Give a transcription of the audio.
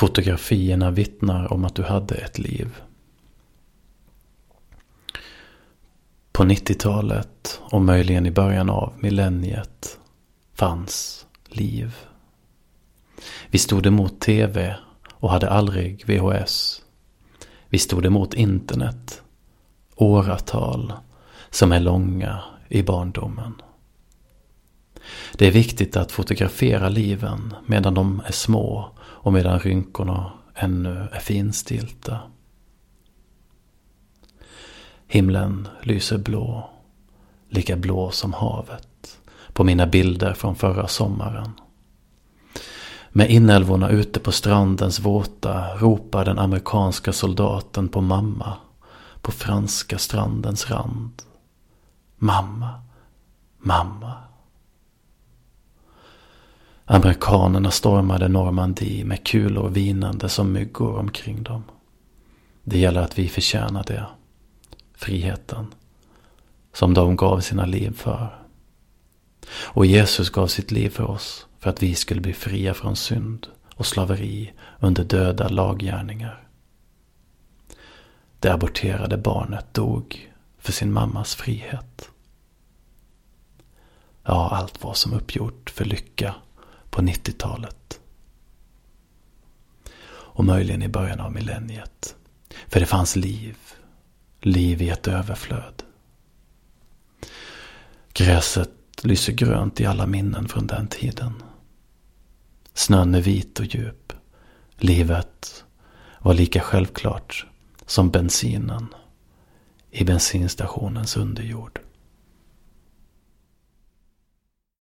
Fotografierna vittnar om att du hade ett liv. På 90-talet och möjligen i början av millenniet fanns liv. Vi stod emot tv och hade aldrig VHS. Vi stod emot internet. Åratal som är långa i barndomen. Det är viktigt att fotografera liven medan de är små och medan rynkorna ännu är finstilta. Himlen lyser blå, lika blå som havet, på mina bilder från förra sommaren. Med inälvorna ute på strandens våta ropar den amerikanska soldaten på mamma på franska strandens rand. Mamma, mamma. Amerikanerna stormade Normandie med kulor vinande som myggor omkring dem. Det gäller att vi förtjänar det. Friheten. Som de gav sina liv för. Och Jesus gav sitt liv för oss för att vi skulle bli fria från synd och slaveri under döda laggärningar. Det aborterade barnet dog för sin mammas frihet. Ja, allt var som uppgjort för lycka på 90-talet. Och möjligen i början av millenniet. För det fanns liv. Liv i ett överflöd. Gräset lyser grönt i alla minnen från den tiden. Snön är vit och djup. Livet var lika självklart som bensinen i bensinstationens underjord.